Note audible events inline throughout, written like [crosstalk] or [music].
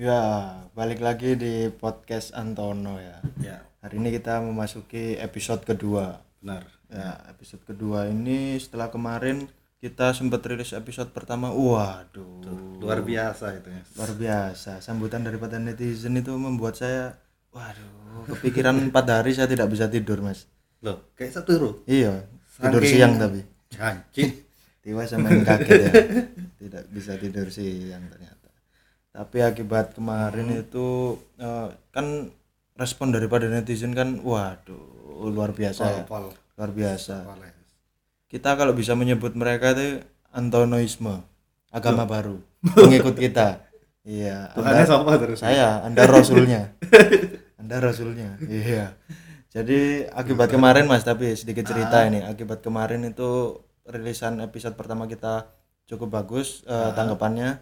Ya, balik lagi di podcast Antono ya. Ya, Hari ini kita memasuki episode kedua. benar. Ya, episode kedua ini setelah kemarin kita sempat rilis episode pertama. Waduh, Luar biasa itu ya. luar biasa. Sambutan daripada netizen itu membuat saya, waduh, kepikiran [laughs] empat hari saya tidak bisa tidur mas. Loh, kayak satu ru. Iya, tidur siang tapi. Janji. Tiba sama kaget ya. [laughs] Tidak bisa tidur siang ternyata. Tapi akibat kemarin itu eh, kan respon daripada netizen kan waduh luar biasa ya. Pol, pol. Luar biasa. Pol, ya. Kita kalau bisa menyebut mereka itu Antonoisme, agama baru, pengikut kita. Iya, Tuhannya Anda- siapa terus? saya, Anda rasulnya. [laughs] Anda rasulnya. Iya. [laughs] Jadi akibat kemarin Mas, tapi sedikit cerita ini. Akibat kemarin itu rilisan episode pertama kita cukup bagus eh, tanggapannya.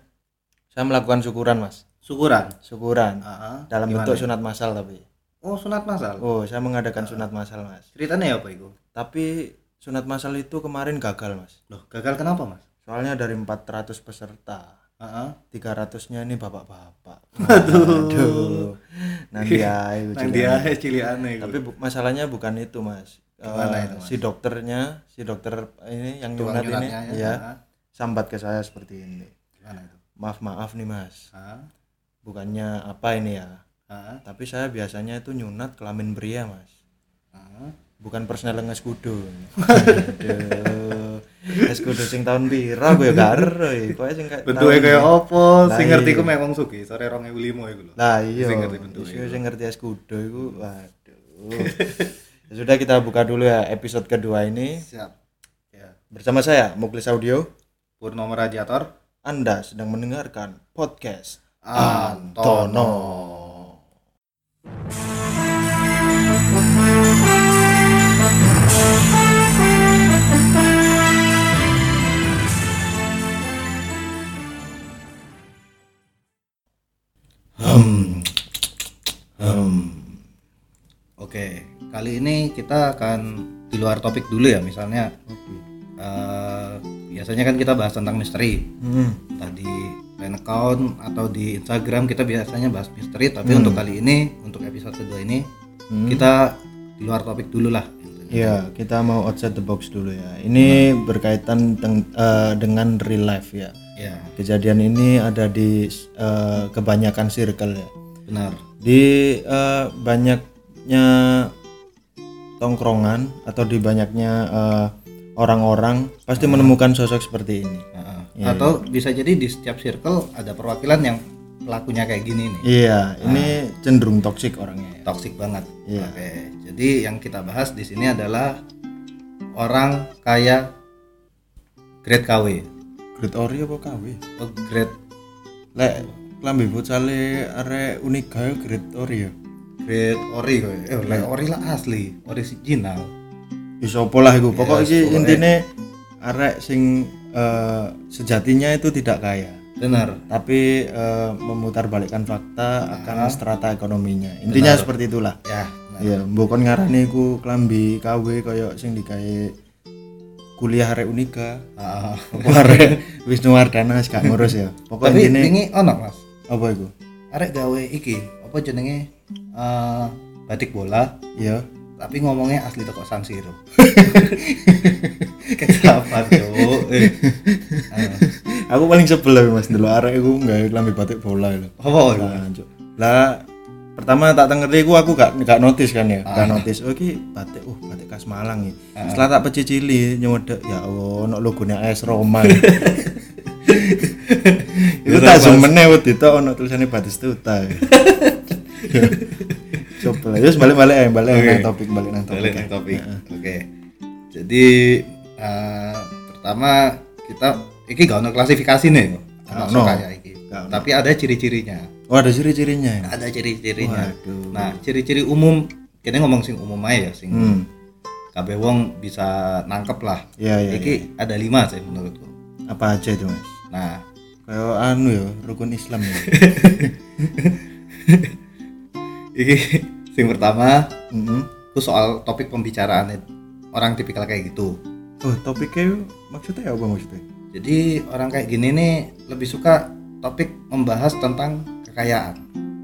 Saya melakukan syukuran Mas. Syukuran. Syukuran Ah, dalam gimana bentuk ya? sunat masal tapi. Oh, sunat masal. Oh, saya mengadakan sunat masal Mas. Ceritanya apa itu? Tapi sunat masal itu kemarin gagal Mas. Loh, gagal kenapa, Mas? Soalnya dari 400 peserta, Heeh. 300-nya ini bapak-bapak. Aduh. Nanti ayo Nang dia ciliane itu. tapi bu- masalahnya bukan itu mas Gimana Eh, itu, Mas? si dokternya si dokter ini yang nyunat ini ya. ya sambat ke saya seperti ini Gimana itu? Maaf maaf nih mas Ah, bukannya apa ini ya ah, tapi saya biasanya itu nyunat kelamin pria mas ah. bukan personal eskudo aduh eskudo sing tahun pira gue ya gak ero ya. Kowe sing kayak Bentuknya kayak apa? Sing ngerti iya. ku memang sugi, sore 2005 iku lho. lah iya Sing ngerti bentuknya Sing- ngerti eskudo itu waduh Ya sudah kita buka dulu ya episode kedua ini Siap. Ya. Bersama saya, Muklis Audio. Purnomo Radiator Anda sedang mendengarkan podcast Antono. Hmm. Hmm. Oke, kali ini kita akan di luar topik dulu ya, misalnya eh, biasanya kan kita bahas tentang misteri, Hmm. entah di line account atau di Instagram kita biasanya bahas misteri, tapi untuk kali ini, untuk episode kedua ini Hmm. kita di luar topik dulu lah. Ya, kita mau outside the box dulu ya. Ini berkaitan teng- eh, dengan real life ya. Ya, Kejadian ini ada di eh, kebanyakan circle ya. benar. Di eh, banyaknya tongkrongan atau di banyaknya eh, orang-orang pasti menemukan sosok seperti ini. Heeh. Iya, atau bisa jadi di setiap circle ada perwakilan yang pelakunya kayak gini nih, Iya, ini cenderung toksik orangnya. ya. toksik banget. Iya. Oke, jadi yang kita bahas di sini adalah orang kaya grade KW. Great Ori apa KW? Oh, grade Lek klambi futsale arek Uniga ya Great Ori ya. grade ori kok. Eh, oleh ori lah asli, original. Iso apa lah iku. Pokok Yes, iki pokoknya. intine arek sing eh, sejatinya itu tidak kaya, Benar. tapi eh, memutarbalikkan fakta akan strata ekonominya. Intinya seperti itulah. Ya, benar. Mbok kon ngarani iku klambi KW kaya sing digawe kuliah arek Unika. Ah, Apa arek Wisnu Wardana gak ngurus ya. Pokok tapi intine ini ono, Mas. apa iku? Arek gawe iki, apa jenenge? Eh, batik bola, Iya. Tapi ngomongnya asli toko San Siro. Kenapa, Cuk? Eh. Ah. [laughs] Aku paling sebel lah Mas dulu arek iku nggawe klambi batik bola lho. Apa itu? Lah, Cuk. Lah pertama tak tengerti aku aku gak gak notice kan ya. Gak notice. Oh iki batik uh batik khas Malang ya. Setelah tak pecicili nyodok ya Allah ono logone AS Roma. [laughs] Itu tak zoom meneh wedi tok ono tulisane Batistuta. [laughs] Coba yus balik-balik ya, balik Oke. nang topik, balik nang topik. Balik ya. ke topik. Oke. Jadi eh, pertama kita iki gak ono klasifikasi nih. Ono ono. kaya iki. Gak. Tapi ada ciri-cirinya. Oh ada ciri-cirinya ya. Ada ciri-cirinya. Nah, ciri-ciri umum kita ngomong sing umum aja ya, sing Hmm. kabeh wong bisa nangkep lah. Iya iya. Iki ada lima sih menurutku. Apa aja itu Mas? Nah, Kayak anu ya, rukun Islam ya. [laughs] iki sing pertama Mm-mm. itu soal topik pembicaraan orang tipikal kayak gitu. Oh, topiknya maksudnya apa maksudnya? Jadi orang kayak gini nih lebih suka topik membahas tentang kekayaan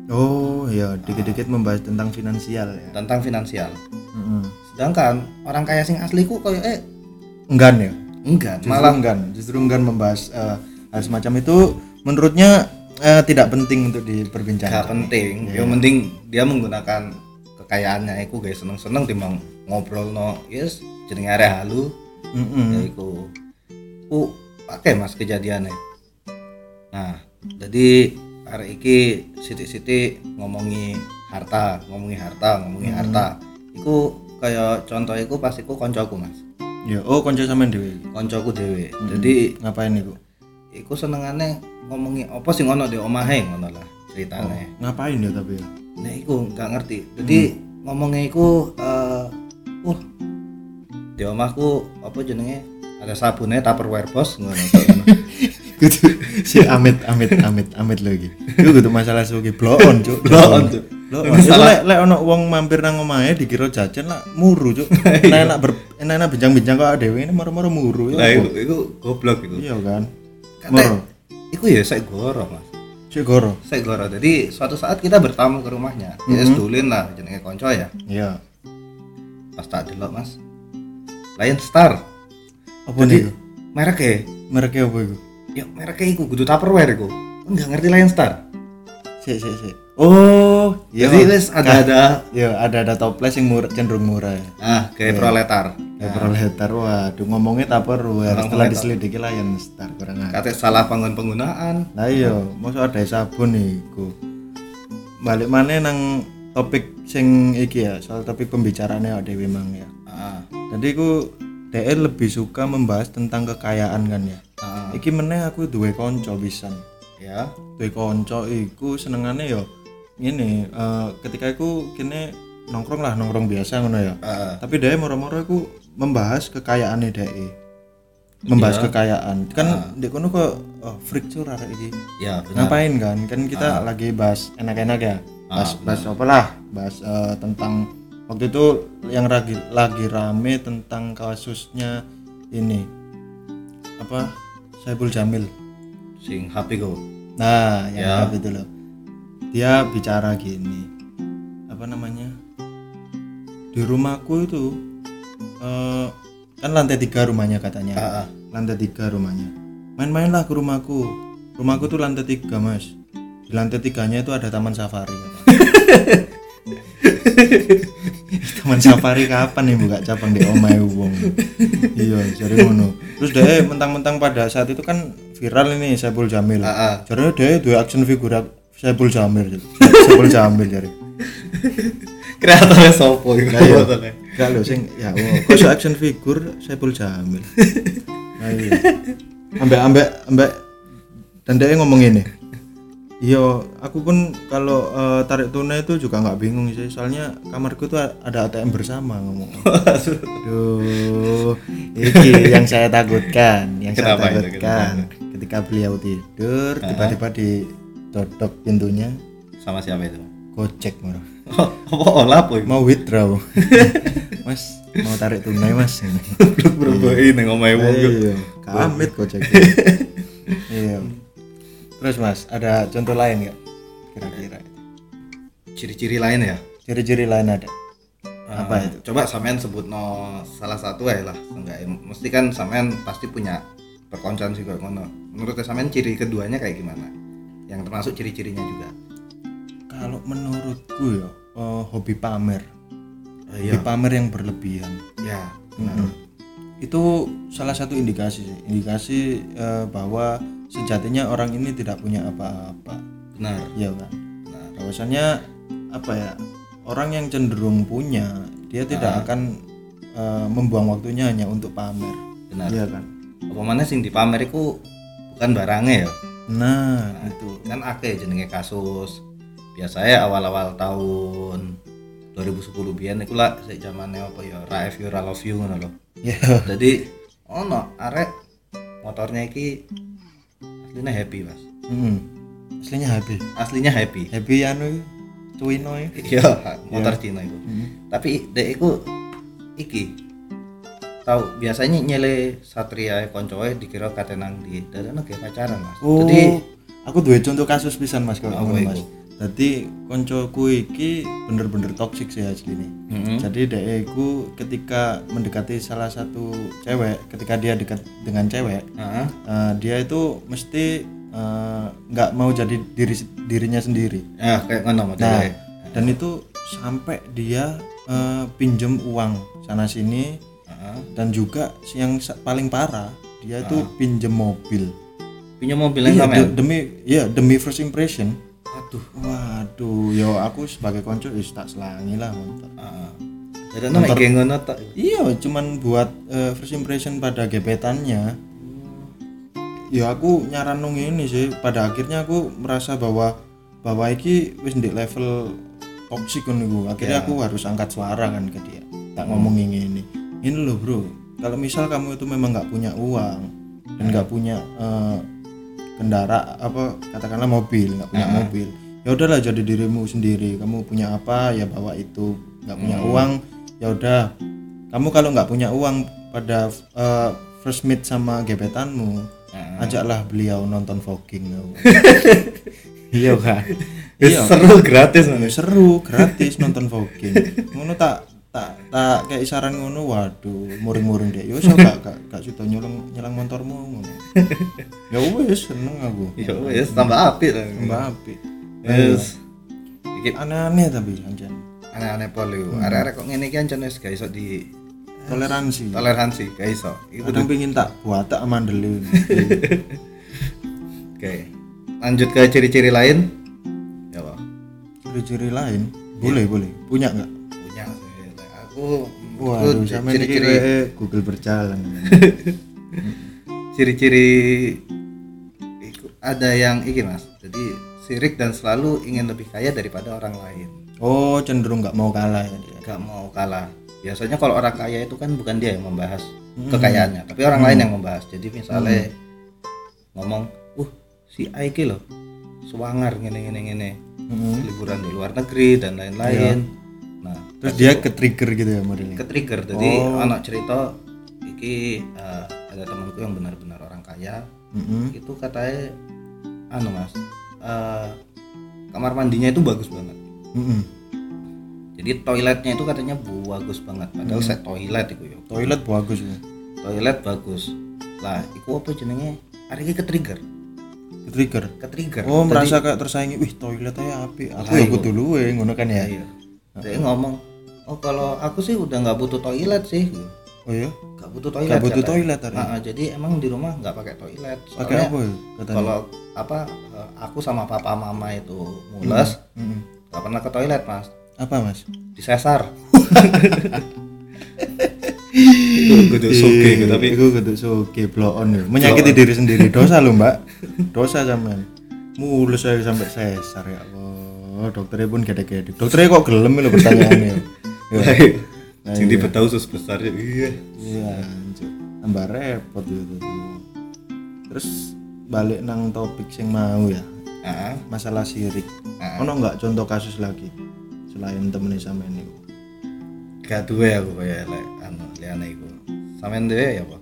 oh iya dikit-dikit membahas tentang finansial ya tentang finansial Mm-mm. sedangkan orang kaya sing asliku kayak eh enggan ya enggak justru malah enggan justru enggan membahas eh, hal semacam itu menurutnya eh, tidak penting untuk diperbincangkan gak penting Iya. yang penting dia menggunakan kekayaannya. Iku guys seneng-seneng timbang ngobrol no yes jenenge area halu. Mm-mm. ya iku. Ku pakai mas kejadiannya nah jadi hari iki sitik-sitik ngomongi harta ngomongi harta ngomongi Hmm. harta. Iku kayak contoh iku pas iku koncoku mas. Ya oh konco sampean dhewe. Koncoku dewe Hmm. jadi ngapain niku iku senengane ngomongi apa sih ngono di omahe ngono lah ceritane. Ngapain ya tapi ya nah iku nggak ngerti jadi ngomongnya iku eh uh di omahku apa jenenge ada sabunnya tupperware bos ngono. [laughs] Kudu si amit amit amit amit lagi. Itu kudu masalah sugi blow on cuk. Blow on, Cuk. Blow on. Itu lek lek ono wong mampir nang omahe dikira jajan lah muru cuk. [laughs] Nek enak ber enak enak bincang-bincang kok dhewe ini moro-moro muru lah iku iku goblok iku Iya kan. Moro. iku ya saya goro mas Cuk goro. saya goro jadi suatu saat kita bertamu ke rumahnya ya Mhm. sedulin lah jenenge konco ya Iya. pas tak delok mas Lion Star Apa jadi nih? mereknya Mereknya apa iku? ya mereknya iku kudu tupperware iku nggak ngerti Lion Star Sik sik sik. Oh, iya. jadi wes ada ada Iya, ada ada toples yang murah cenderung murah. ya. ah kayak proletar Ya proletar waduh ngomongnya tupperware Ngomong setelah proletar. diselidiki lah yang star kurang kate salah penggun penggunaan Nah iya, masa ada sabun iku. Balik mana nang topik sing iki ya, soal topik pembicaraannya ada Dewi Mang ya. ah Jadi ku DE lebih suka membahas tentang kekayaan kan ya. ah Iki meneh aku duwe konco pisan. ya Duwe konco iku senengane yo ngene, eh, ketika iku kene nongkrong lah nongkrong biasa ngono ya. ah Tapi DE moro-moro iku membahas kekayaannya DE. Membahas Iya. kekayaan. Kan di kono kok oh, freak cur arek iki. ya benar. Ngapain kan? Kan kita lagi bahas enak-enak ya. Bahas bahas apa lah? Bahas eh, tentang waktu itu yang lagi lagi rame tentang kasusnya ini. Apa? Saiful Jamil. Sing HP go nah yang Ya. itu loh dia bicara gini apa namanya? Di rumahku itu eh, kan lantai tiga rumahnya katanya. Ah ah. lantai tiga rumahnya. Main-mainlah ke rumahku. Rumahku tuh lantai tiga mas. Di lantai tiganya itu ada taman safari. [laughs] Taman safari kapan nih buka cabang di omai wong? Iya jadi ngono. Terus deh mentang-mentang pada saat itu kan viral ini Saiful Jamil. Ah. jadi deh dua action figure Saiful Jamil [laughs] Saiful Jamil jadi kreatornya sopo iku. Gak lho sing ya kok iso action figure Saiful Jamil. Nah iya. Ambek ambek ambek dan dia ngomong ini. Iya, aku pun kalau eh, tarik tunai itu juga nggak bingung sih, soalnya kamarku tuh ada ATM bersama ngomong. Duh, ini yang saya takutkan, yang saya Kenapa itu? takutkan. Ketika beliau tidur, tiba-tiba didodok pintunya, sama siapa itu gocek moro. apa olah apa iku Mau withdraw. [laughs] mas, mau tarik tunai mas. berbohong ning omahe wong yo. Iya, kamit gocek. [laughs] Iya. Terus mas, ada contoh lain nggak? Kira-kira. ciri-ciri lain ya Ciri-ciri lain ada. Ah, Apa itu? coba sampean sebut no salah satu ya lah enggak mesti kan sampean pasti punya perkoncoan sih ngono menurut sampean ciri keduanya kayak gimana yang termasuk ciri-cirinya juga Kalau menurutku ya, eh, hobi pamer. Oh, Hobi pamer yang berlebihan. ya Mm-mm. Itu salah satu indikasi sih. Indikasi eh, bahwa sejatinya orang ini tidak punya apa-apa. benar Iya kan? benar bahwasannya apa ya orang yang cenderung punya dia tidak akan eh, membuang waktunya hanya untuk pamer benar iya kan apa mana sing dipamer iku bukan barangnya ya nah itu. Kan akeh jenenge kasus. Biasanya awal-awal tahun 2010 biyen iku lah sik zamane apa ya Ra If You Ra Love You ngono lho. Ya jadi ono arek motornya iki aslinya happy mas. Hmm. aslinya happy. Aslinya happy. Happy anu cuino ya iya motor Cina itu Hmm. tapi dek iku iki tahu biasanya nyele satria koncoe dikira katenang di dalam kayak pacaran mas oh jadi aku duwe contoh kasus pisan mas kalau ngono iku? mas jadi koncoku iki bener-bener toksik sih asli nih Mm-mm. jadi dia iku ketika mendekati salah satu cewek ketika dia dekat dengan cewek Heeh. eh, dia itu mesti eh, nggak mau jadi diri dirinya sendiri Ya, kayak ngono nah dan itu sampai dia eh, pinjem uang sana sini Dan juga yang paling parah dia itu pinjem mobil. Punya mobil yang Iya, sampean? de- demi ya demi first impression. Aduh. waduh yo aku sebagai konco wis tak selangi lah mantap. Heeh. Jadi kayak ngono iya cuman buat eh, first impression pada gebetannya. Ya aku nyaranung ini sih. Pada akhirnya aku merasa bahwa bahwa iki wis di level toxic kan iku. akhirnya aku harus angkat suara kan ke dia. Tak ngomongin ini ini loh bro. Kalau misal kamu itu memang nggak punya uang dan nggak punya eh, kendara apa katakanlah mobil nggak punya mobil ya udahlah jadi dirimu sendiri. Kamu punya apa ya bawa itu. Nggak punya uang ya udah. Kamu kalau nggak punya uang pada eh, first meet sama gebetanmu ajaklah beliau nonton vlogging [laughs] iya kan iya. Seru gratis. Ya, seru gratis nonton vlogging ngono tak tak tak kayak saran ngono waduh muring-muring deh yo so gak gak gak sudah nyelang nyelang motormu ngono. [laughs] Ya wes seneng aku. Ya wis tambah apik lah. mbak api Wis. Iki aneh-aneh tapi anjan aneh-aneh poli. Arek-arek kok ngene iki ancen wis gak iso di toleransi. Toleransi, gak iso. Iku kadang pengen tak buat tak mandelin [laughs] Oke. Lanjut ke ciri-ciri lain. Ya, ciri-ciri lain? Boleh boleh. Punya nggak Waduh aku sama ciri-ciri ciri Google berjalan [laughs] ciri-ciri ada yang iki Mas. Jadi sirik dan selalu ingin lebih kaya daripada orang lain. oh cenderung nggak mau kalah ya dia Gak mau kalah. Biasanya kalau orang kaya itu kan bukan dia yang membahas kekayaannya, tapi orang lain yang membahas. Jadi misalnya ngomong, "Uh, si A iki loh swanger ngene ngene ngene." Mm-mm. Liburan di luar negeri dan lain-lain. Nah, terus dia ke trigger gitu ya modelnya ke trigger. Jadi anak cerita iki eh, ada temanku yang benar-benar orang kaya. Mm-mm. Itu katanya anu Mas, eh, kamar mandinya itu bagus banget. Mm-mm. Jadi toiletnya itu katanya bagus banget. Padahal Hmm. set toilet itu ya. toilet bagus ya toilet bagus lah iku apa jenenge hari ini ke trigger ke trigger ke trigger oh merasa kayak tersaingi wih toilet aja api aku ya kudu luwe ngono kan ya iya dia ngomong oh kalau aku sih udah nggak butuh toilet sih oh iya nggak butuh toilet nggak butuh katanya. toilet hari Nah, jadi emang di rumah nggak pakai toilet pakai apa ya katanya kalau apa eh, aku sama papa mama itu mules Mm-mm. nggak pernah ke toilet mas apa mas disesar [laughs] itu kudu soge gitu, tapi Iku kudu soge blow on ya. Menyakiti diri sendiri dosa lo mbak. [laughs] Dosa sampean. Mulus saya sampai sesar ya Allah. Dokternya pun gede-gede. Dokternya kok gelem lo pertanyaannya. Ya. sing dibetau sus besar ya iya Iya, anjir. tambah repot gitu. Terus balik nang topik sing mau ya. ah Masalah sirik. Ono nggak contoh kasus lagi selain temennya sama ini? gak duwe aku kayak lek anu liane iku sampean duwe ya apa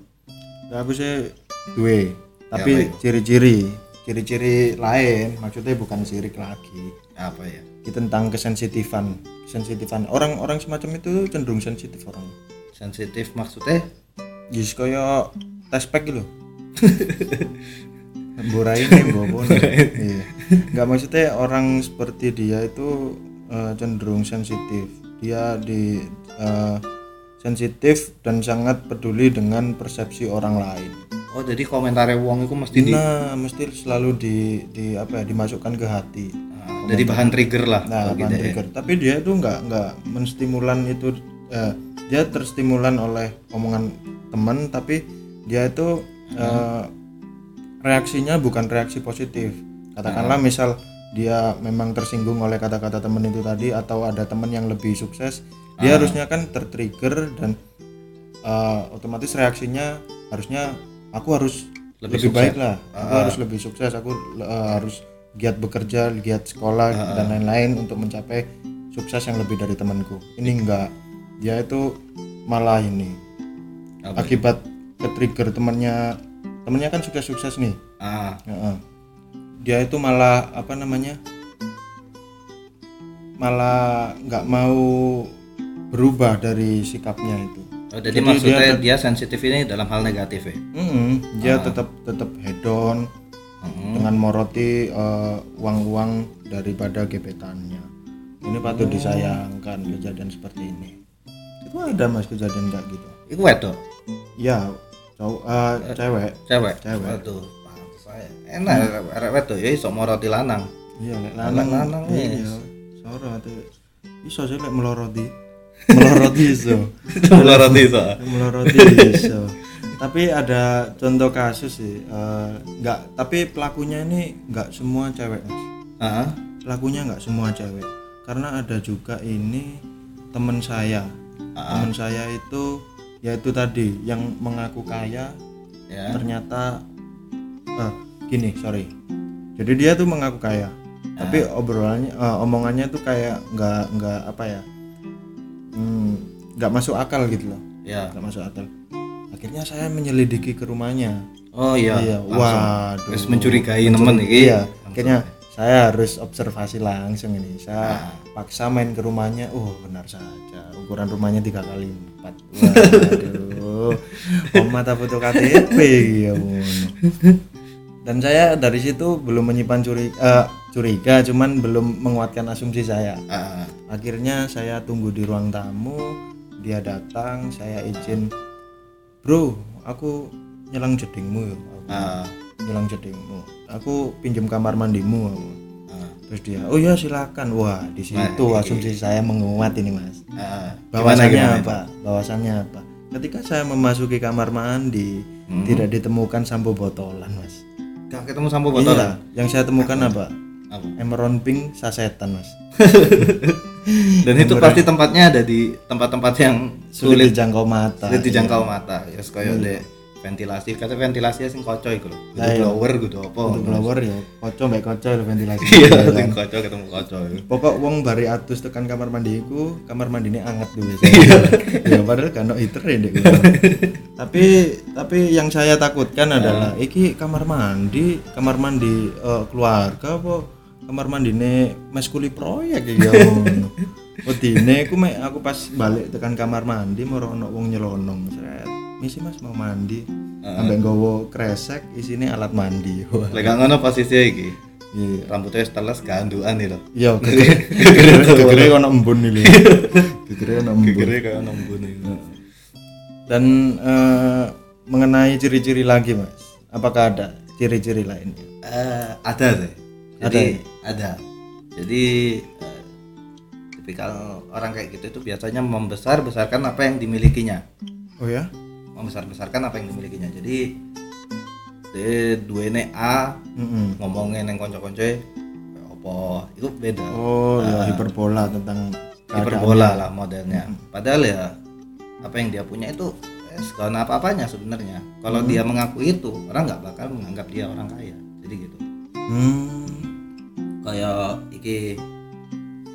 Ya, aku sih duwe, Ya, tapi ciri-ciri, ciri-ciri lain, maksudnya bukan sirik lagi. Apa ya tentang kesensitifan, kesensitifan. Orang-orang semacam itu cenderung sensitif orang. sensitif maksudnya Jis kaya tes pack gitu. Borai ini bobo. Iya. Enggak maksudnya orang seperti dia itu eh, cenderung sensitif. Dia di eh, sensitif dan sangat peduli dengan persepsi orang lain. oh jadi komentarnya wong itu mesti di Nah, mesti selalu di di apa ya dimasukkan ke hati. Ah, jadi bahan trigger lah Nah, bahan gitu ya. trigger. Tapi dia itu nggak nggak menstimulan itu eh, dia terstimulan oleh omongan teman tapi dia itu eh, reaksinya bukan reaksi positif. Katakanlah misal dia memang tersinggung oleh kata-kata teman itu tadi atau ada teman yang lebih sukses, dia harusnya kan tertrigger dan eh, otomatis reaksinya harusnya aku harus Lebih lebih, sukses. baik lah. Aku harus lebih sukses, aku eh, harus giat bekerja, giat sekolah dan lain-lain untuk mencapai sukses yang lebih dari temanku. Ini enggak. Dia itu malah ini. Apa? akibat ke trigger temannya. Temannya kan sukses-sukses nih. Ah. Heeh. dia itu malah apa namanya malah nggak mau berubah dari sikapnya itu. Oh, jadi, Jadi maksudnya dia dia, sensitif ini dalam hal negatif ya? Mm-mm, dia tetap tetap hedon Mm. dengan moroti eh, uang-uang daripada gebetannya. Ini patut disayangkan kejadian seperti ini. Itu ada mas kejadian kayak gitu? Itu wedok? Ya cowok eh, cewek. cewek? Cewek. waduh saya enak arek wedok ya iso moroti lanang. Iya lek Lanang- lanang iya. Sorot iso sih lek meloroti. Meloroti iso. [laughs] Moroti iso. Meloroti iso tapi ada contoh kasus sih eh, nggak tapi pelakunya ini nggak semua cewek mas. Heeh. pelakunya nggak semua cewek. Karena ada juga ini teman saya. Ah. teman saya itu yaitu tadi yang mengaku kaya ya. ternyata eh, gini sorry. Jadi dia tuh mengaku kaya. Tapi obrolannya eh, omongannya tuh kayak nggak nggak apa ya hmm, nggak masuk akal gitu loh. Ya. Nggak masuk akal akhirnya saya menyelidiki ke rumahnya. Oh iya. Iya waduh. Terus mencurigai nemen iki? Iya akhirnya saya harus observasi langsung ini. Saya Ah. paksa main ke rumahnya. Oh benar saja. Ukuran rumahnya tiga kali empat waduh. [laughs] Oma tak foto KTP ya ngono. dan saya dari situ belum menyimpan curiga, eh, curiga cuman belum menguatkan asumsi saya. Ah, akhirnya saya tunggu di ruang tamu dia datang saya izin bro aku nyelang jedingmu ya Aku ah, nyelang jedingmu aku pinjam kamar mandimu aku. ah, terus dia oh ya silakan. Wah di situ Nah, asumsi saya menguat ini mas. Gimana, bahwasannya apa? bahwasannya apa? Ketika saya memasuki kamar mandi Hmm. tidak ditemukan sampo botolan mas. Gak ketemu sampo botol iya yang saya temukan apa? Apa? Emerald Pink sasetan mas [laughs] dan itu pasti tempatnya ada di tempat-tempat yang sulit sulit. dijangkau mata sulit dijangkau mata. Ya yes, kayak dek ventilasi. Kata ventilasi sing kocok iku lho. Kudu iya. blower kudu apa untuk blower ya. Kocok mbak kocok lho ventilasi. Iya Ya kan? sing kocok ketemu kocok. Iku. pokok wong bari atus tekan kamar mandiku kamar mandine anget dulu [laughs] Iya. ya padahal kan no heater ya [laughs] tapi tapi yang saya takutkan adalah iki kamar mandi kamar mandi eh, keluarga apa kamar mandine mes kuli proyek ya. [laughs] Wedine aku mek aku pas balik tekan kamar mandi mau ono wong nyelonong. Seret. Misi mas mau mandi. Ambek nggawa kresek isine alat mandi. Lek gak ngono posisi iki. Iya. Rambutnya setelah ganduan nih lho. Iya, [laughs] gegere ono embun iki. [laughs] Gegere ono embun. gegere kayak nembun iku Dan eh, mengenai ciri-ciri lagi, Mas. Apakah ada ciri-ciri lainnya? Eh, ada deh jadi ada, jadi eh, tipikal orang kayak gitu itu biasanya membesar besarkan apa yang dimilikinya. Oh ya? membesar besarkan apa yang dimilikinya. Jadi de duene A Mm-mm. ngomongin yang konco-konco apa itu beda. Oh, ya hiperbola tentang hiperbola lah modelnya. Padahal ya apa yang dia punya itu eh, segala apa-apanya sebenarnya. Kalau dia mengaku itu orang nggak bakal menganggap dia orang kaya. Jadi gitu. Hmm. Kayak iki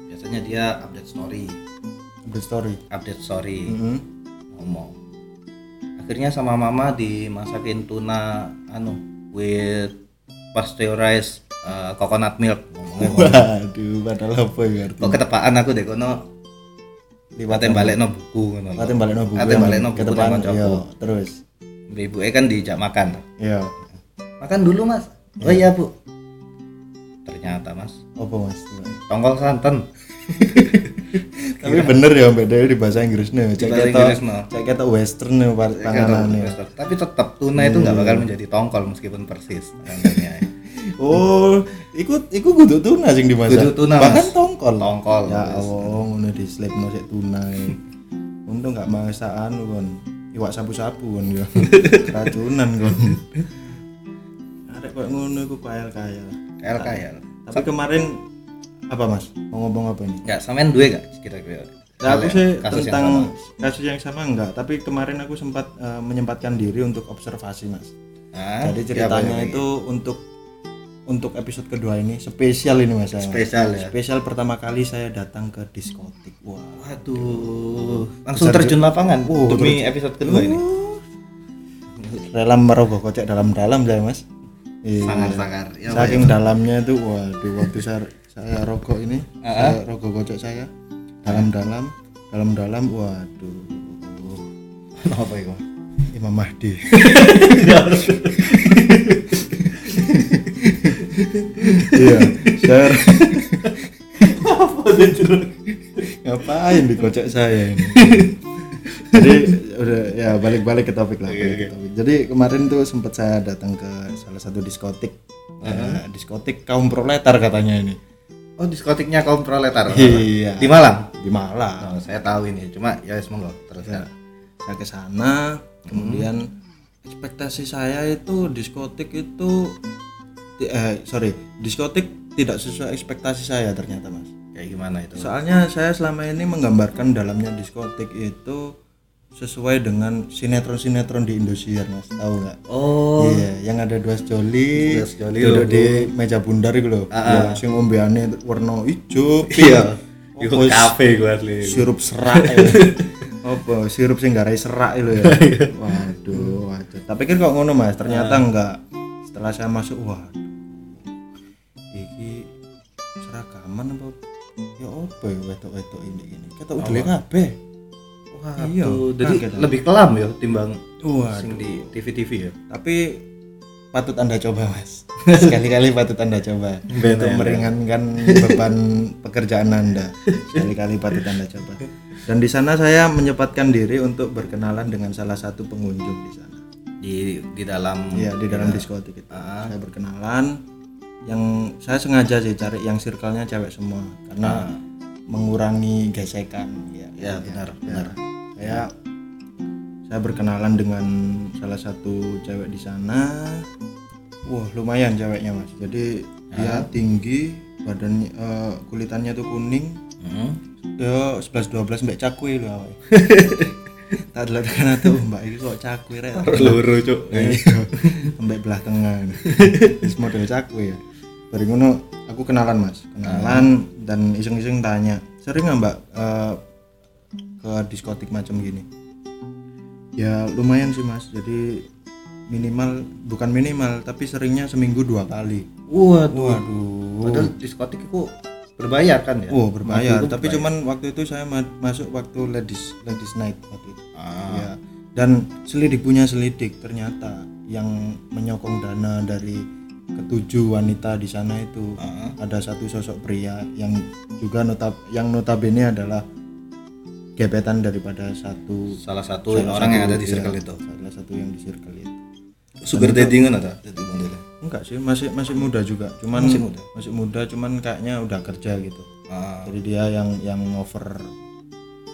biasanya dia update story Update story. update story Mm-mm. ngomong akhirnya sama mama dimasakin tuna anu with pasteurized uh, coconut milk ngomongnya ngono. [laughs] Waduh, padahal apa ya kok ketepaan aku deh kono liwate balik no buku ngono. Kate balik no buku. Kate balekno buku Ketepan, nang kancaku. iya, terus. ibu kan diajak makan Iya. makan dulu mas oh iya bu ternyata mas Apa, Mas? tongkol santan [laughs] Tapi bener ya beda di bahasa Inggrisnya. Cek kita Inggris, no. cek kita western ya panganannya. tapi tetap tuna itu nggak bakal menjadi tongkol meskipun persis tangannya. [laughs] Oh, ikut ikut kudu tuna sing dimasak. Kudu tuna, Bahkan Mas. tongkol. Tongkol, Ya. Allah, ngono di slipno sik tuna. Untung gak masak anu kon. Iwak sapu-sapu kon ya. [laughs] Keracunan kon. Arek kok ngono iku kaya kaya. Kayak kayak Tapi kemarin apa Mas? Mau ngomong apa ini? nggak samain dua gak kira-kira Nah, aku sih yang- kasus yang tentang sama. kasus yang sama enggak, tapi kemarin aku sempat eh, menyempatkan diri untuk observasi, Mas. Nah, Jadi ya, ceritanya boleh. itu untuk untuk episode kedua ini spesial ini mas. Spesial ya? Spesial pertama kali saya datang ke diskotik. Wah. waduh langsung Besar terjun lapangan Oh, demi episode kedua ini Rela merogoh kocek dalam-dalam saya mas. Iya. sangar-sangar. Ya saking dalamnya itu waduh waktu saya saya rokok ini saya rokok gocek saya dalam-dalam dalam-dalam waduh. Apa itu? Imam Mahdi. [laughs] Iya saya ngapain dikocek saya ini? [laughs] Jadi udah ya balik-balik ke topik lah balik ke topik. jadi kemarin tuh sempat saya datang ke salah satu diskotik Eh, diskotik kaum proletar katanya ini. Oh diskotiknya kaum proletar. Iya. di Malang? Di Malang. Oh, saya tahu ini. Cuma ya semoga terus. Ya, saya ke sana kemudian ekspektasi saya itu diskotik itu eh sorry diskotik tidak sesuai ekspektasi saya ternyata mas. Kayak gimana itu soalnya saya selama ini menggambarkan dalamnya diskotik itu sesuai dengan sinetron-sinetron di Indosiar mas. Tahu nggak? Oh. Iya yang ada dua joli Dua sejoli duduk di meja bundar itu loh. Ya, sing ombeane warna hijau iya. Apa Ikut kafe gua asli sirup serak ya. [laughs] apa? Sirup sing garai serak itu ya? Waduh waduh. Tapi pikir kok ngono mas? Ternyata enggak setelah saya masuk waduh. Iki seragaman apa? Ya apa ya wetok wetok ini? Ini kata udah kabeh Waduh, Iya, jadi kaget lebih kelam ya timbang waduh. sing di TV-TV ya. tapi patut anda coba mas. [laughs] Sekali-kali patut anda coba. Untuk ya, meringankan beban pekerjaan anda. Sekali-kali patut anda coba. Dan di sana saya menyempatkan diri untuk berkenalan dengan salah satu pengunjung di sana. Di di dalam Iya di dalam diskotik itu. Saya berkenalan. Yang saya sengaja sih cari yang circle-nya cewek semua. Karena mengurangi gesekan. Ya ya benar benar. saya saya berkenalan dengan salah satu cewek di sana. Wah lumayan ceweknya mas. Jadi dia tinggi badannya eh, kulitannya tuh kuning. Hmm. ya 11 12 mbak cakwe lho awake. [laughs] Tak delok kan tuh mbak ini kok cakwe rek. Loro cuk. sampai belah tengah [laughs] Wis model cakwe ya bari ngono aku kenalan mas. Kenalan dan iseng-iseng tanya. Sering nggak mbak eh, ke diskotik macam gini? Ya lumayan sih mas. Jadi minimal bukan minimal tapi seringnya seminggu dua kali. Waduh. waduh. Padahal diskotik itu berbayar kan ya? oh berbayar. Tapi cuman waktu itu saya ma- masuk waktu ladies ladies night waktu itu. Ah. Ya. Dan selidik punya selidik ternyata yang menyokong dana dari ketujuh wanita di sana itu Ah. ada satu sosok pria yang juga notab yang notabene adalah gebetan daripada satu Salah satu salah orang yang satu, ada di ya, circle itu. Salah satu yang di circle itu. Sugar daddy kan ada. Enggak sih, masih masih muda juga. Cuman Masih muda? Masih muda cuman kayaknya udah kerja gitu. Ah. Jadi dia yang yang over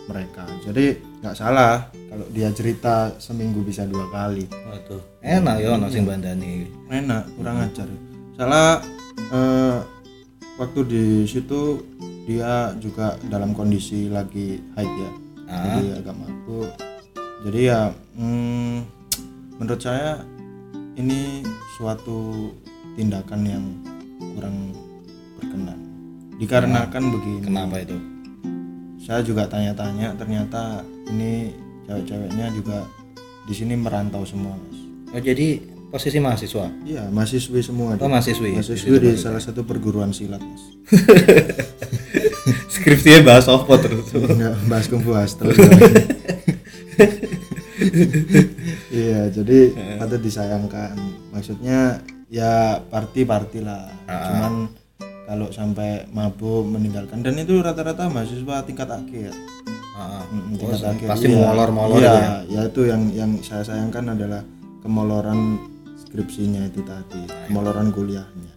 mereka. Jadi nggak salah kalau dia cerita seminggu bisa dua kali. Waduh. Enak ya ono sing bandani. enak kurang ajar salah eh, waktu di situ dia juga dalam kondisi lagi haid ya Ah. jadi agak mabuk jadi ya hmm, menurut saya ini suatu tindakan yang kurang berkenan dikarenakan begini Kenapa itu? Saya juga tanya-tanya ternyata ini cewek-ceweknya juga di sini merantau semua mas. Oh jadi posisi mahasiswa. iya mahasiswi semua. Oh mahasiswi. mahasiswi di salah satu perguruan silat mas. [laughs] Skripsinya bahas apa terus? [laughs] Enggak bahas kungfu hustle. [laughs] Iya jadi patut disayangkan. Maksudnya ya party party lah cuman kalau sampai mabuk meninggalkan. Dan itu rata-rata mahasiswa tingkat akhir. Ah, Mm, oh, tingkat akhir. Pasti iya. molor-molor iya, ya. ya itu yang yang saya sayangkan adalah kemoloran skripsinya itu tadi kemoloran kuliahnya.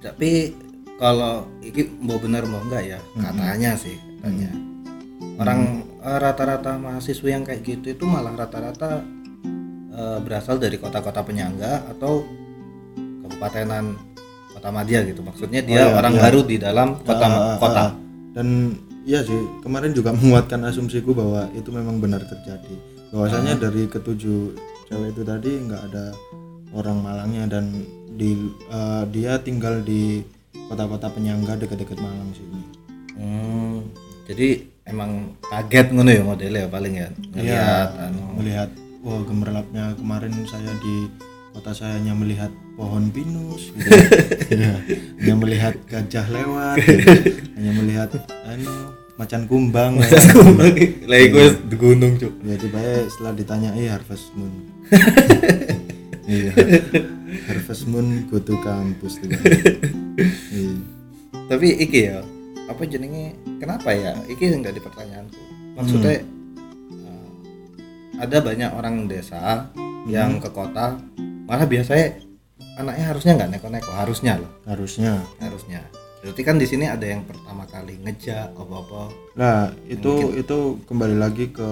Tapi kalau ini mau benar mau enggak ya? Katanya sih, katanya. Orang eh, rata-rata mahasiswa yang kayak gitu itu malah rata-rata eh, berasal dari kota-kota penyangga atau kabupatenan Madia gitu. Maksudnya dia iya, orang iya. baru di dalam kota ah, kota. ah. dan iya sih kemarin juga [laughs] menguatkan asumsiku bahwa itu memang benar terjadi bahwasanya Ah. dari ketujuh cewek itu tadi nggak ada orang Malangnya dan di eh, dia tinggal di kota-kota penyangga dekat-dekat Malang sini Hmm, jadi emang kaget ngono ya modelnya paling ya ngelihat anu. melihat wah gemerlapnya kemarin saya di kota saya hanya melihat pohon pinus gitu. [laughs] Ya, hanya melihat gajah lewat [laughs] gitu. hanya melihat anu macan kumbang Lah iku wis di gunung, Cuk. ya tiba setelah ditanyai harvest moon [laughs] iya harvest moon go to kampus tiba iya. Tapi iki ya, apa jenenge? Kenapa ya? Iki enggak di pertanyaanku. Maksudnya eh, ada banyak orang desa yang ke kota malah biasanya anaknya harusnya nggak neko-neko harusnya loh harusnya harusnya berarti kan di sini ada yang pertama kali ngejak apa-apa Nah, itu itu kembali lagi ke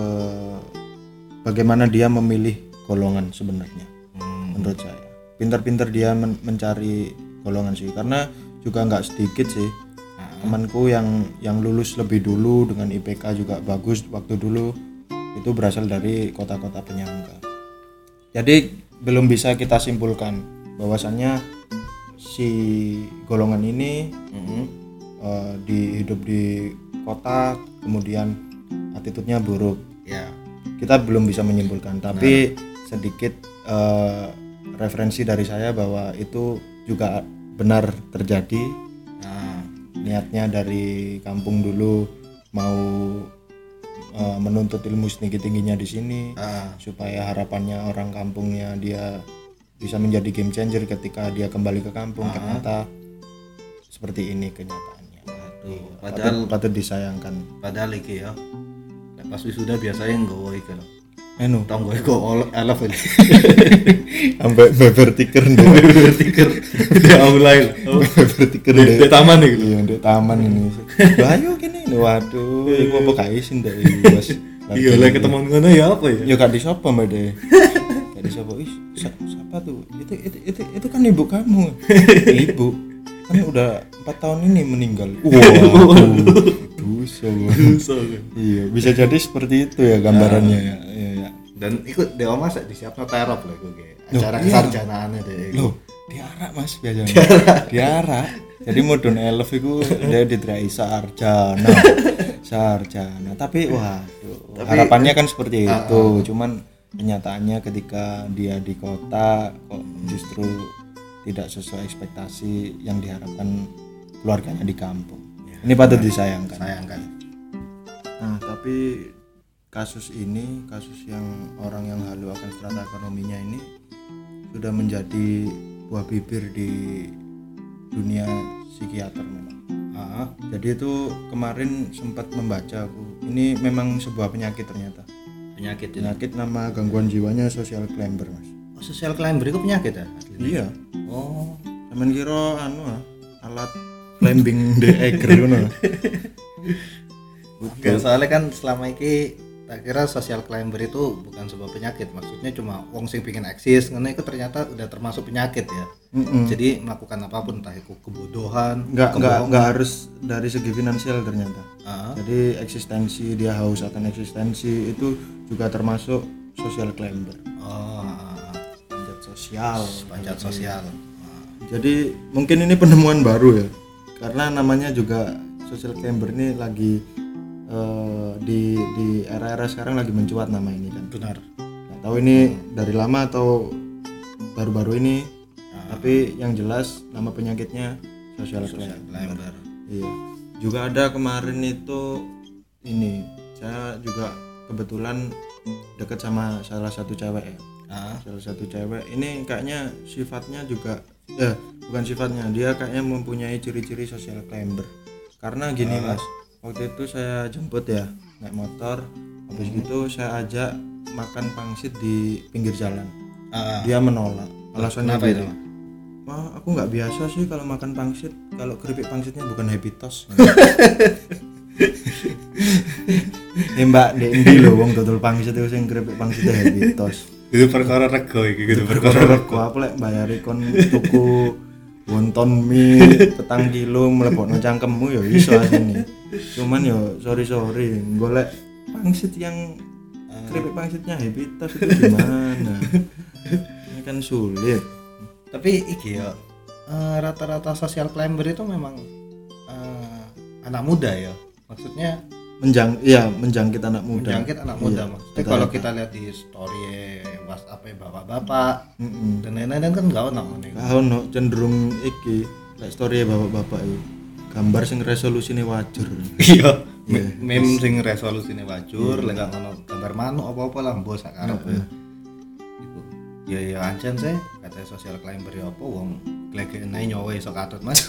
bagaimana dia memilih golongan sebenarnya hmm. menurut saya. Pintar-pintar dia men- mencari golongan sih karena juga nggak sedikit sih Nah, temanku yang yang lulus lebih dulu dengan IPK juga bagus waktu dulu itu berasal dari kota-kota penyangga. Jadi belum bisa kita simpulkan. Bahwasannya si golongan ini mm-mm. eh, di hidup di kota kemudian attitude-nya buruk. Ya. Kita belum bisa menyimpulkan. Tapi sedikit eh, referensi dari saya bahwa itu juga benar terjadi. Nah, niatnya dari kampung dulu mau eh, menuntut ilmu setinggi tingginya di sini ah, supaya harapannya orang kampungnya dia bisa menjadi game changer ketika dia kembali ke kampung. Ternyata seperti ini kenyataannya. Aduh, patut, padahal patut disayangkan. padahal iki ya Nek pas wisuda biasanya nggawa iki gue kok oleh elef ini sampai beber tiker deh bertiker udah mulai lah beber tiker [laughs] di taman gitu iya di taman ini. Ayo gini waduh. Iku apa kaisin dari bos iya lah ketemu ngono ya apa ya? Ya gak di siapa mbak deh [laughs] gak di siapa ih sa- siapa tuh? Itu itu itu itu kan ibu kamu. [laughs] Ibu. Kan udah empat tahun ini meninggal. Wah dosa so, kan. iya bisa jadi seperti itu ya gambarannya ya. Iya, iya. dan ikut dewa masa disiapno terop lah gue kayak Loh, acara iya. kesarjanaannya deh loh diarak mas biasanya. Diarak. Jadi modun elf itu [laughs] dia diterai sarjana. Sarjana. Tapi waduh harapannya kan seperti itu. cuman kenyataannya ketika dia di kota kok justru tidak sesuai ekspektasi yang diharapkan keluarganya di kampung ini patut disayangkan sayangkan Nah, tapi kasus ini, kasus yang orang yang halu akan strata ekonominya ini sudah menjadi buah bibir di dunia psikiater memang. ah, Jadi itu kemarin sempat membaca aku. Ini memang sebuah penyakit ternyata. penyakit ini Penyakit nama gangguan jiwanya social climber, Mas. oh, social climber itu penyakit ya aslinya? Iya. oh Sampeyan kira anu ah, alat climbing the egger ngono. Gak soalnya kan selama ini tak kira social climber itu bukan sebuah penyakit maksudnya cuma wong sing pingin eksis karena itu ternyata udah termasuk penyakit ya Mm-mm. jadi melakukan apa pun entah itu kebodohan Nggak nggak nggak harus dari segi finansial ternyata. Ah, Jadi eksistensi dia haus akan eksistensi itu juga termasuk social climber, oh panjat sosial. panjat sosial Jadi mungkin ini penemuan baru ya, karena namanya juga social climber ini lagi eh, di di era-era sekarang lagi mencuat nama ini kan. benar Nggak tahu ini dari lama atau baru-baru ini, tapi yang jelas nama penyakitnya social climber. climber Iya. Juga ada kemarin itu ini saya juga kebetulan deket sama salah satu cewek ya. ah, Salah satu cewek ini kayaknya sifatnya juga eh bukan sifatnya dia kayaknya mempunyai ciri-ciri social climber. Karena gini Mas, waktu itu saya jemput ya naik motor habis gitu saya ajak makan pangsit di pinggir jalan. ah. Dia menolak. Alasannya Kenapa gini, itu? Wah, aku nggak biasa sih kalau makan pangsit. Kalau keripik pangsitnya bukan happy toast. [laughs] Eh mbak, wong dodol pangsit itu sing keripik pangsitnya happy toast. Itu perkara rego iki gitu Perkara rego aku lek bayari kon tuku wonton mie petang kilo mlebokno cangkemmu ya iso asine. Cuman yo sorry sorry golek pangsit yang keripik pangsitnya happy toast itu gimana? Ini kan sulit. tapi iki ya eh, rata-rata social climber itu memang eh, anak muda ya maksudnya Menjang, iya menjangkit anak muda. menjangkit anak muda Iya, maksudnya kalau kita lihat di story WhatsApp bapak-bapak? Mm-mm. dan lain-lain kan nggak ono ngene iku. Kau no cenderung iki kayak story bapak-bapak itu gambar sing resolusine wajar. iya. Me- meme sing resolusine wajur lek gak ngono gambar manuk apa-apa lah mbok sak karepe iku. Ya ya ancen sih. Kata social climber ya apa wong glegek nae nyowe iso katut mas. [laughs]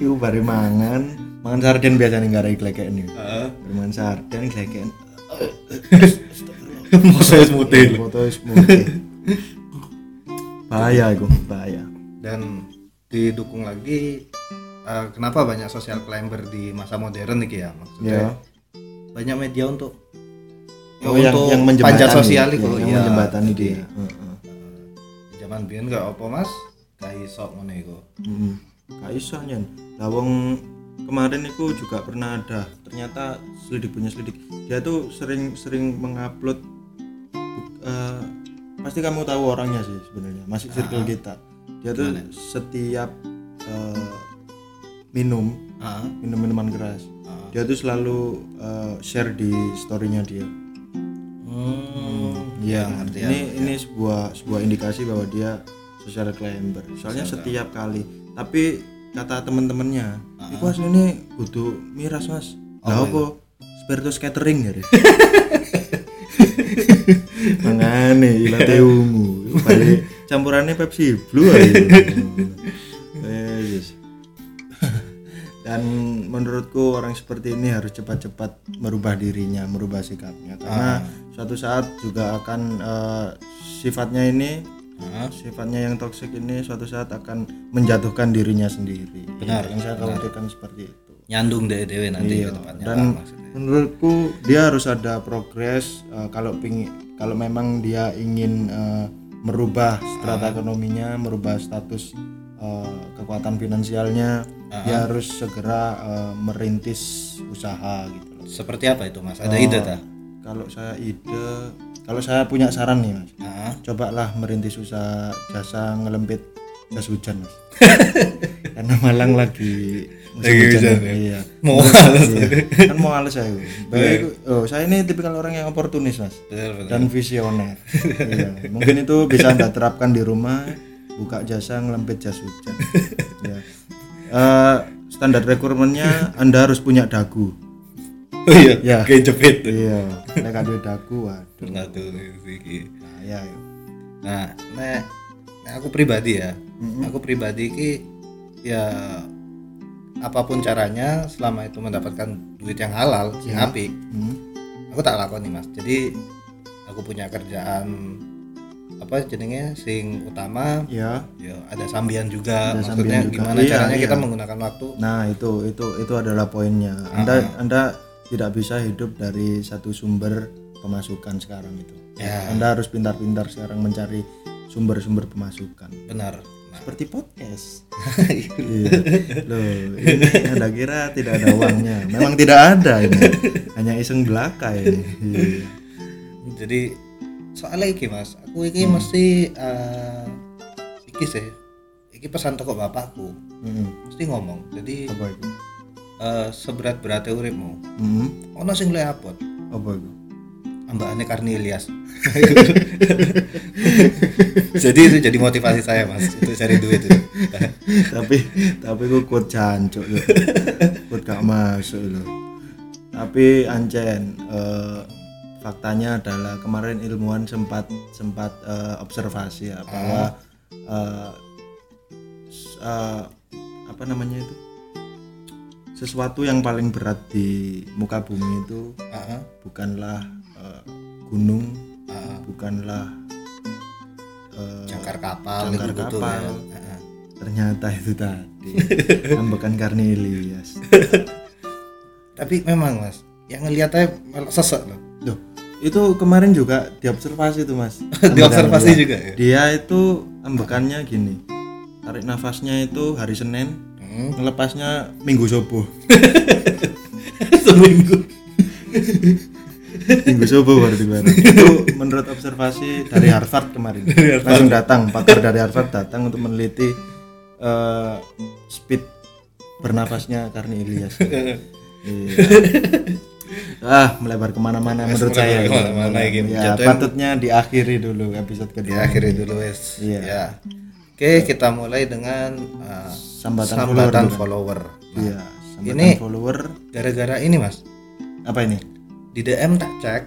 Iku bare mangan, mangan sarden biasanya nggak ada nih. heeh. Bare mangan sarden gleken. [laughs] wis mutih Foto wis mutih. Bahaya iku, bahaya. dan didukung lagi eh, kenapa banyak social climber di masa modern nih ya maksudnya Ya. banyak media untuk ya Oh, yang untuk yang panjat menjembatani, sosial ya, itu yang iya. menjembatani dia. Heeh. zaman biyen gak apa mas gak iso ngono iku Mm. Gak iso nyen. Lah wong kemarin itu juga pernah ada ternyata selidik punya selidik dia tuh sering sering mengupload pasti kamu tahu orangnya sih sebenarnya masih circle kita dia tuh setiap eh, minum ah minum minuman keras ah. dia tuh selalu eh, share di storynya dia hmm Iya, ngerti ya ini ini sebuah sebuah indikasi bahwa dia social climber. Soalnya setiap kali, tapi kata temen-temennya, itu aslinya kudu miras mas. Lah apa? Spiritus catering ya. [laughs] Mangane ilate ungu. Balik campurannya Pepsi Blue aja. Eh, yes. Dan menurutku orang seperti ini harus cepat-cepat merubah dirinya, merubah sikapnya karena suatu saat juga akan eh, sifatnya ini Ah, sifatnya yang toksik ini suatu saat akan menjatuhkan dirinya sendiri. Benar, Yang saya khawatirkan seperti itu. nyandung deh dewe nanti Iya, ke dan lah maksudnya menurutku dia harus ada progres eh, kalau pingin kalau memang dia ingin eh, merubah strata ekonominya merubah status eh, kekuatan finansialnya dia harus segera eh, merintis usaha gitu loh. Seperti apa itu mas? Ada ide tak? kalau saya ide kalau saya punya saran nih mas. Ah. Cobalah merintis usaha jasa ngelempit jas hujan mas. [laughs] Karena Malang lagi Lagi hujan, hujan, ya. iya. Mau males Iya. kan mau males saya baik oh saya ini tipikal orang yang oportunis mas. Dan visioner. Iya. mungkin itu bisa anda terapkan di rumah buka jasa ngelempit jas hujan. Ya. Eh, standar requirementnya anda harus punya dagu. Oh iya Ya. kayak jepit. Iya. Nek ada dagu waduh. Tuh iki. bahaya ya. nah nek nek aku pribadi ya. Aku pribadi ki ya apa pun caranya selama itu mendapatkan duit yang halal sing apik Hmm. aku tak lakoni mas jadi aku punya kerjaan apa jenenge sing utama ya ya ada sambian juga Ada maksudnya sambian juga. gimana Iya, caranya iya. kita menggunakan waktu Nah itu itu itu adalah poinnya. Anda Anda tidak bisa hidup dari satu sumber pemasukan sekarang itu. Ya. Anda harus pintar-pintar sekarang mencari sumber-sumber pemasukan. benar Seperti podcast. iya. Loh, ini Anda kira tidak ada uangnya? Memang tidak ada ini. Hanya iseng belaka ini. Iya. jadi soalnya iki mas aku iki mesti eh, iki sih iki pesan toko bapakku Mm-mm. mesti ngomong jadi Apa itu? eh, seberat beratnya uripmu Mm. ono sing luwih abot Apa itu? Ambakane Karni Ilyas [laughs] jadi itu jadi motivasi saya mas untuk cari duit itu. Tapi tapi gue kuat jancuk loh kuat gak masuk loh tapi ancen eh, faktanya adalah kemarin ilmuwan sempat sempat eh, observasi ya bahwa eh, s- eh, apa namanya itu? Sesuatu yang paling berat di muka bumi itu Ah, bukanlah gunung ah, bukanlah eh, jangkar kapal Jangkar gitu kapal. ya. Ternyata itu tadi. [laughs] Ambekan karni Ilyas. [laughs] Tapi memang mas yang ngeliatnya malah sesek loh. Loh, itu kemarin juga diobservasi tuh mas. [laughs] Diobservasi Ambekan juga ya? Dia. itu ambekannya gini. Tarik nafasnya itu hari Senin hmm. ngelepasnya Minggu Sobo seminggu Minggu Sobo berarti Bang. itu menurut observasi dari Harvard kemarin. Langsung datang pakar dari Harvard datang untuk meneliti eh, speed bernafasnya Karni Ilyas. [laughs] Iya. ah melebar ke mana-mana menurut saya. gitu. ke mana-mana, gitu. ya Jatuhin- patutnya diakhiri dulu episode kedua. Diakhiri dulu wes. Iya. ya. Oke kita mulai dengan uh, Sambatan sambatan follower follower, Nah, iya sambatan Ini- follower. gara-gara ini mas. Apa ini di DM tak cek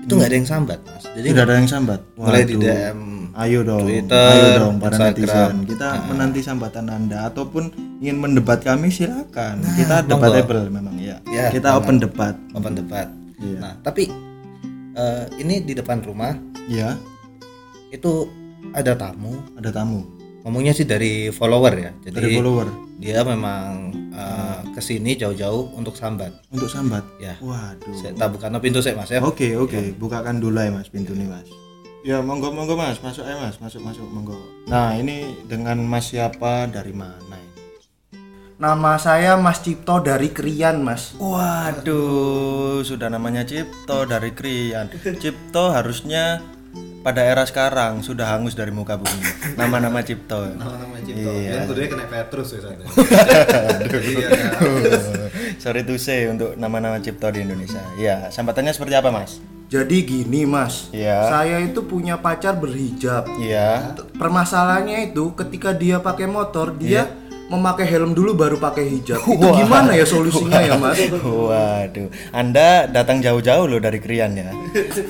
itu nggak ada yang sambat mas jadi tidak ada yang sambat mulai di Waduh. DM Ayo dong, Twitter, ayo dong para Instagram. netizen. Kita menanti sambatan Anda ataupun ingin mendebat kami silakan. kita monggo. debatable memang ya. Ya, kita open debat. open debat Iya. nah tapi eh, ini di depan rumah Iya, itu ada tamu ada tamu ngomongnya sih dari follower ya jadi dari follower dia memang eh, ke sini jauh-jauh untuk sambat untuk sambat. ya Waduh. saya tak buka pintu saya mas ya Oke, oke, bukakan dulu ya Mas pintu nih Mas. Ya, monggo monggo Mas, masuk aja Mas, masuk masuk monggo. Nah, ini dengan Mas siapa dari mana ini? Nama saya Mas Cipto dari Krian, Mas. Waduh, sudah namanya Cipto dari Krian. Cipto harusnya pada era sekarang sudah hangus dari muka bumi. Nama-nama Cipto. nama Cipto. Iya. kudunya kena Petrus ya iya Sorry to say untuk nama-nama Cipto di Indonesia. Ya, sambatannya seperti apa, Mas? Jadi gini, Mas. Iya. Saya itu punya pacar berhijab. Iya. Permasalahannya itu ketika dia pakai motor, dia memakai helm dulu baru pakai hijab. Itu gimana ya solusinya ya, Mas? Waduh, Anda datang jauh-jauh loh dari Krian ya.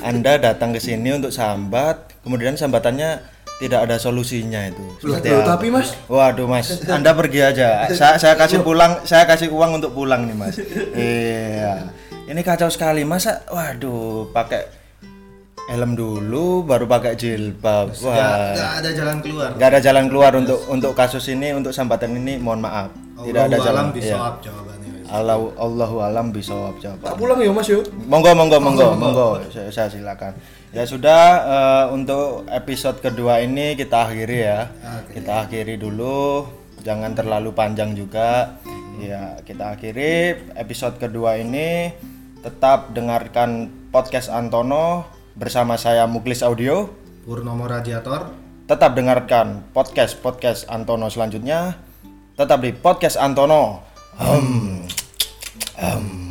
Anda datang ke sini untuk sambat, kemudian sambatannya tidak ada solusinya itu. Loh, loh, tapi Mas, Waduh mas, Anda pergi aja. Saya, saya kasih pulang, saya kasih uang untuk pulang nih mas. Iya, ini kacau sekali masa. Waduh, pakai helm dulu, baru pakai jilbab. Wah, nggak ada jalan keluar nggak ada jalan keluar untuk untuk kasus ini, untuk sambatan ini. Mohon maaf, tidak ada jalan. bisa jawabannya Allah, Allahu alam bisa jawab. tak pulang ya, Mas yo. Monggo, monggo, monggo, monggo. Saya, saya silakan. Ya sudah eh, untuk episode kedua ini kita akhiri ya. Kita akhiri dulu. Jangan terlalu panjang juga. Ya, kita akhiri episode kedua ini. Tetap dengarkan podcast Antono bersama saya Muklis Audio. Purnomo Radiator Tetap dengarkan podcast podcast Antono selanjutnya. Tetap di podcast Antono. Hmm. Hmm.